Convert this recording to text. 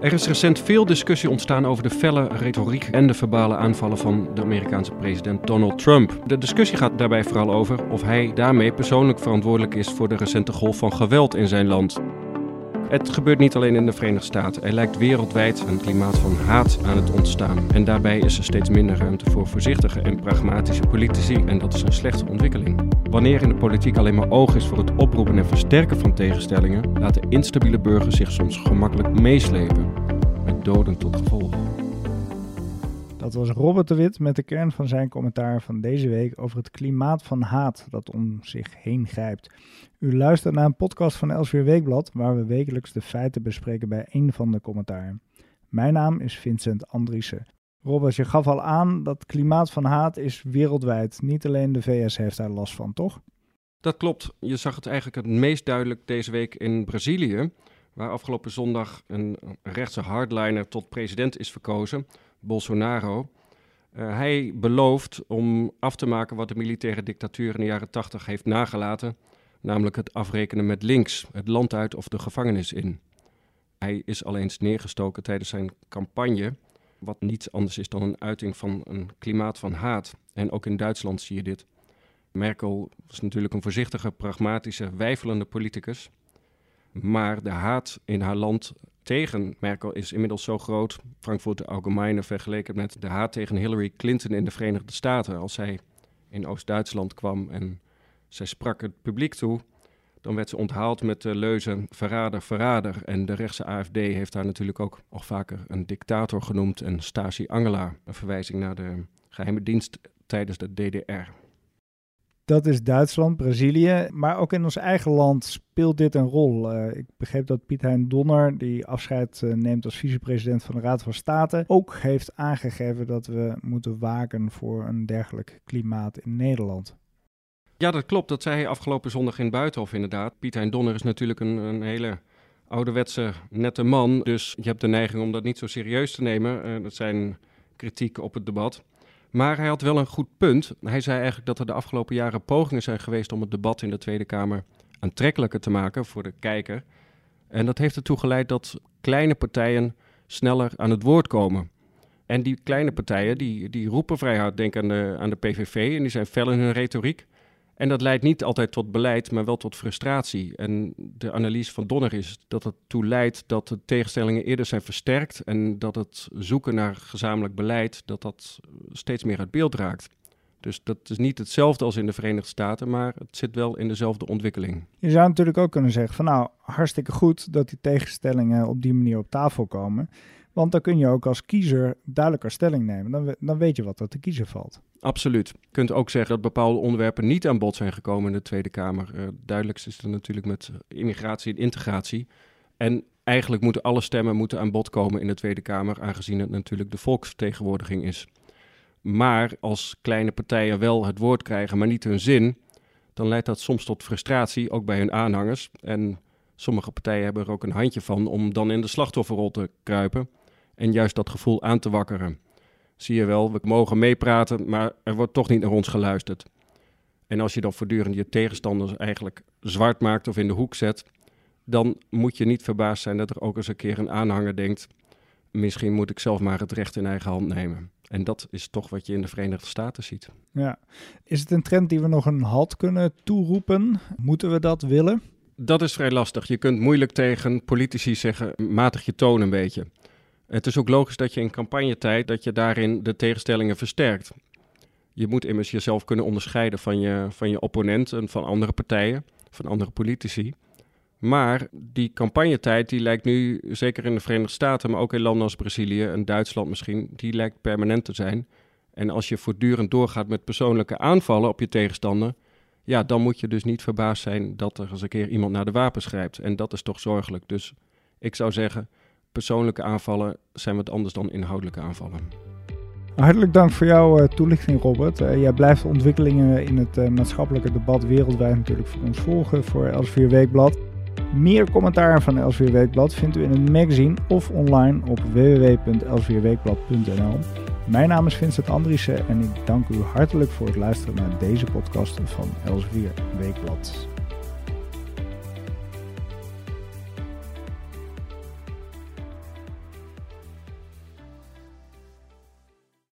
Er is recent veel discussie ontstaan over de felle retoriek en de verbale aanvallen van de Amerikaanse president Donald Trump. De discussie gaat daarbij vooral over of hij daarmee persoonlijk verantwoordelijk is voor de recente golf van geweld in zijn land. Het gebeurt niet alleen in de Verenigde Staten. Er lijkt wereldwijd een klimaat van haat aan het ontstaan. En daarbij is er steeds minder ruimte voor voorzichtige en pragmatische politici. En dat is een slechte ontwikkeling. Wanneer in de politiek alleen maar oog is voor het oproepen en versterken van tegenstellingen, laten instabiele burgers zich soms gemakkelijk meeslepen. Met doden tot gevolg. Dat was Robert de Wit met de kern van zijn commentaar van deze week over het klimaat van haat dat om zich heen grijpt. U luistert naar een podcast van Elsweer Weekblad, waar we wekelijks de feiten bespreken bij één van de commentaren. Mijn naam is Vincent Andriessen. Robert, je gaf al aan dat klimaat van haat is wereldwijd. Niet alleen de VS heeft daar last van, toch? Dat klopt. Je zag het eigenlijk het meest duidelijk deze week in Brazilië, waar afgelopen zondag een rechtse hardliner tot president is verkozen, Bolsonaro. Uh, hij belooft om af te maken wat de militaire dictatuur in de jaren 80 heeft nagelaten, namelijk het afrekenen met links, het land uit of de gevangenis in. Hij is al eens neergestoken tijdens zijn campagne, wat niets anders is dan een uiting van een klimaat van haat. En ook in Duitsland zie je dit. Merkel was natuurlijk een voorzichtige, pragmatische, wijfelende politicus. Maar de haat in haar land tegen Merkel is inmiddels zo groot, Frankfurt Allgemeine vergeleken met de haat tegen Hillary Clinton in de Verenigde Staten. Als zij in Oost-Duitsland kwam en zij sprak het publiek toe, dan werd ze onthaald met de leuze verrader, verrader. En de rechtse AFD heeft haar natuurlijk ook al vaker een dictator genoemd en Stasi Angela, een verwijzing naar de geheime dienst tijdens de DDR. Dat is Duitsland, Brazilië. Maar ook in ons eigen land speelt dit een rol. Uh, ik begreep dat Piet Hein Donner, die afscheid uh, neemt als vicepresident van de Raad van State, ook heeft aangegeven dat we moeten waken voor een dergelijk klimaat in Nederland. Ja, dat klopt. Dat zei hij afgelopen zondag in Buitenhof inderdaad. Piet Hein Donner is natuurlijk een, een hele ouderwetse, nette man. Dus je hebt de neiging om dat niet zo serieus te nemen. Uh, dat zijn kritiek op het debat. Maar hij had wel een goed punt. Hij zei eigenlijk dat er de afgelopen jaren pogingen zijn geweest om het debat in de Tweede Kamer aantrekkelijker te maken voor de kijker. En dat heeft ertoe geleid dat kleine partijen sneller aan het woord komen. En die kleine partijen die, die roepen vrij hard, denk aan de, aan de PVV, en die zijn fel in hun retoriek. En dat leidt niet altijd tot beleid, maar wel tot frustratie. En de analyse van Donner is dat het toe leidt dat de tegenstellingen eerder zijn versterkt en dat het zoeken naar gezamenlijk beleid, dat dat steeds meer uit beeld raakt. Dus dat is niet hetzelfde als in de Verenigde Staten, maar het zit wel in dezelfde ontwikkeling. Je zou natuurlijk ook kunnen zeggen van nou, hartstikke goed dat die tegenstellingen op die manier op tafel komen. Want dan kun je ook als kiezer duidelijker stelling nemen. Dan, dan weet je wat er te kiezen valt. Absoluut. Je kunt ook zeggen dat bepaalde onderwerpen niet aan bod zijn gekomen in de Tweede Kamer. Uh, duidelijkst is er natuurlijk met immigratie en integratie. En eigenlijk moeten alle stemmen moeten aan bod komen in de Tweede Kamer, aangezien het natuurlijk de volksvertegenwoordiging is. Maar als kleine partijen wel het woord krijgen, maar niet hun zin, dan leidt dat soms tot frustratie, ook bij hun aanhangers. En sommige partijen hebben er ook een handje van om dan in de slachtofferrol te kruipen en juist dat gevoel aan te wakkeren. Zie je wel, we mogen meepraten, maar er wordt toch niet naar ons geluisterd. En als je dan voortdurend je tegenstanders eigenlijk zwart maakt of in de hoek zet, dan moet je niet verbaasd zijn dat er ook eens een keer een aanhanger denkt: misschien moet ik zelf maar het recht in eigen hand nemen. En dat is toch wat je in de Verenigde Staten ziet. Ja. Is het een trend die we nog een halt kunnen toeroepen? Moeten we dat willen? Dat is vrij lastig. Je kunt moeilijk tegen politici zeggen: matig je toon een beetje. Het is ook logisch dat je in campagnetijd dat je daarin de tegenstellingen versterkt. Je moet immers jezelf kunnen onderscheiden van je, van je opponent en van andere partijen, van andere politici. Maar die campagnetijd die lijkt nu, zeker in de Verenigde Staten, maar ook in landen als Brazilië en Duitsland misschien, die lijkt permanent te zijn. En als je voortdurend doorgaat met persoonlijke aanvallen op je tegenstander, ja, dan moet je dus niet verbaasd zijn dat er eens een keer iemand naar de wapens grijpt. En dat is toch zorgelijk. Dus ik zou zeggen, persoonlijke aanvallen zijn wat anders dan inhoudelijke aanvallen. Hartelijk dank voor jouw uh, toelichting, Robert. Uh, jij blijft ontwikkelingen in het uh, maatschappelijke debat wereldwijd natuurlijk voor ons volgen voor Elsevier Weekblad. Meer commentaar van Elsevier Weekblad vindt u in het magazine of online op www.elsevierweekblad.nl. Mijn naam is Vincent Andriessen en ik dank u hartelijk voor het luisteren naar deze podcast van Elsevier Weekblad.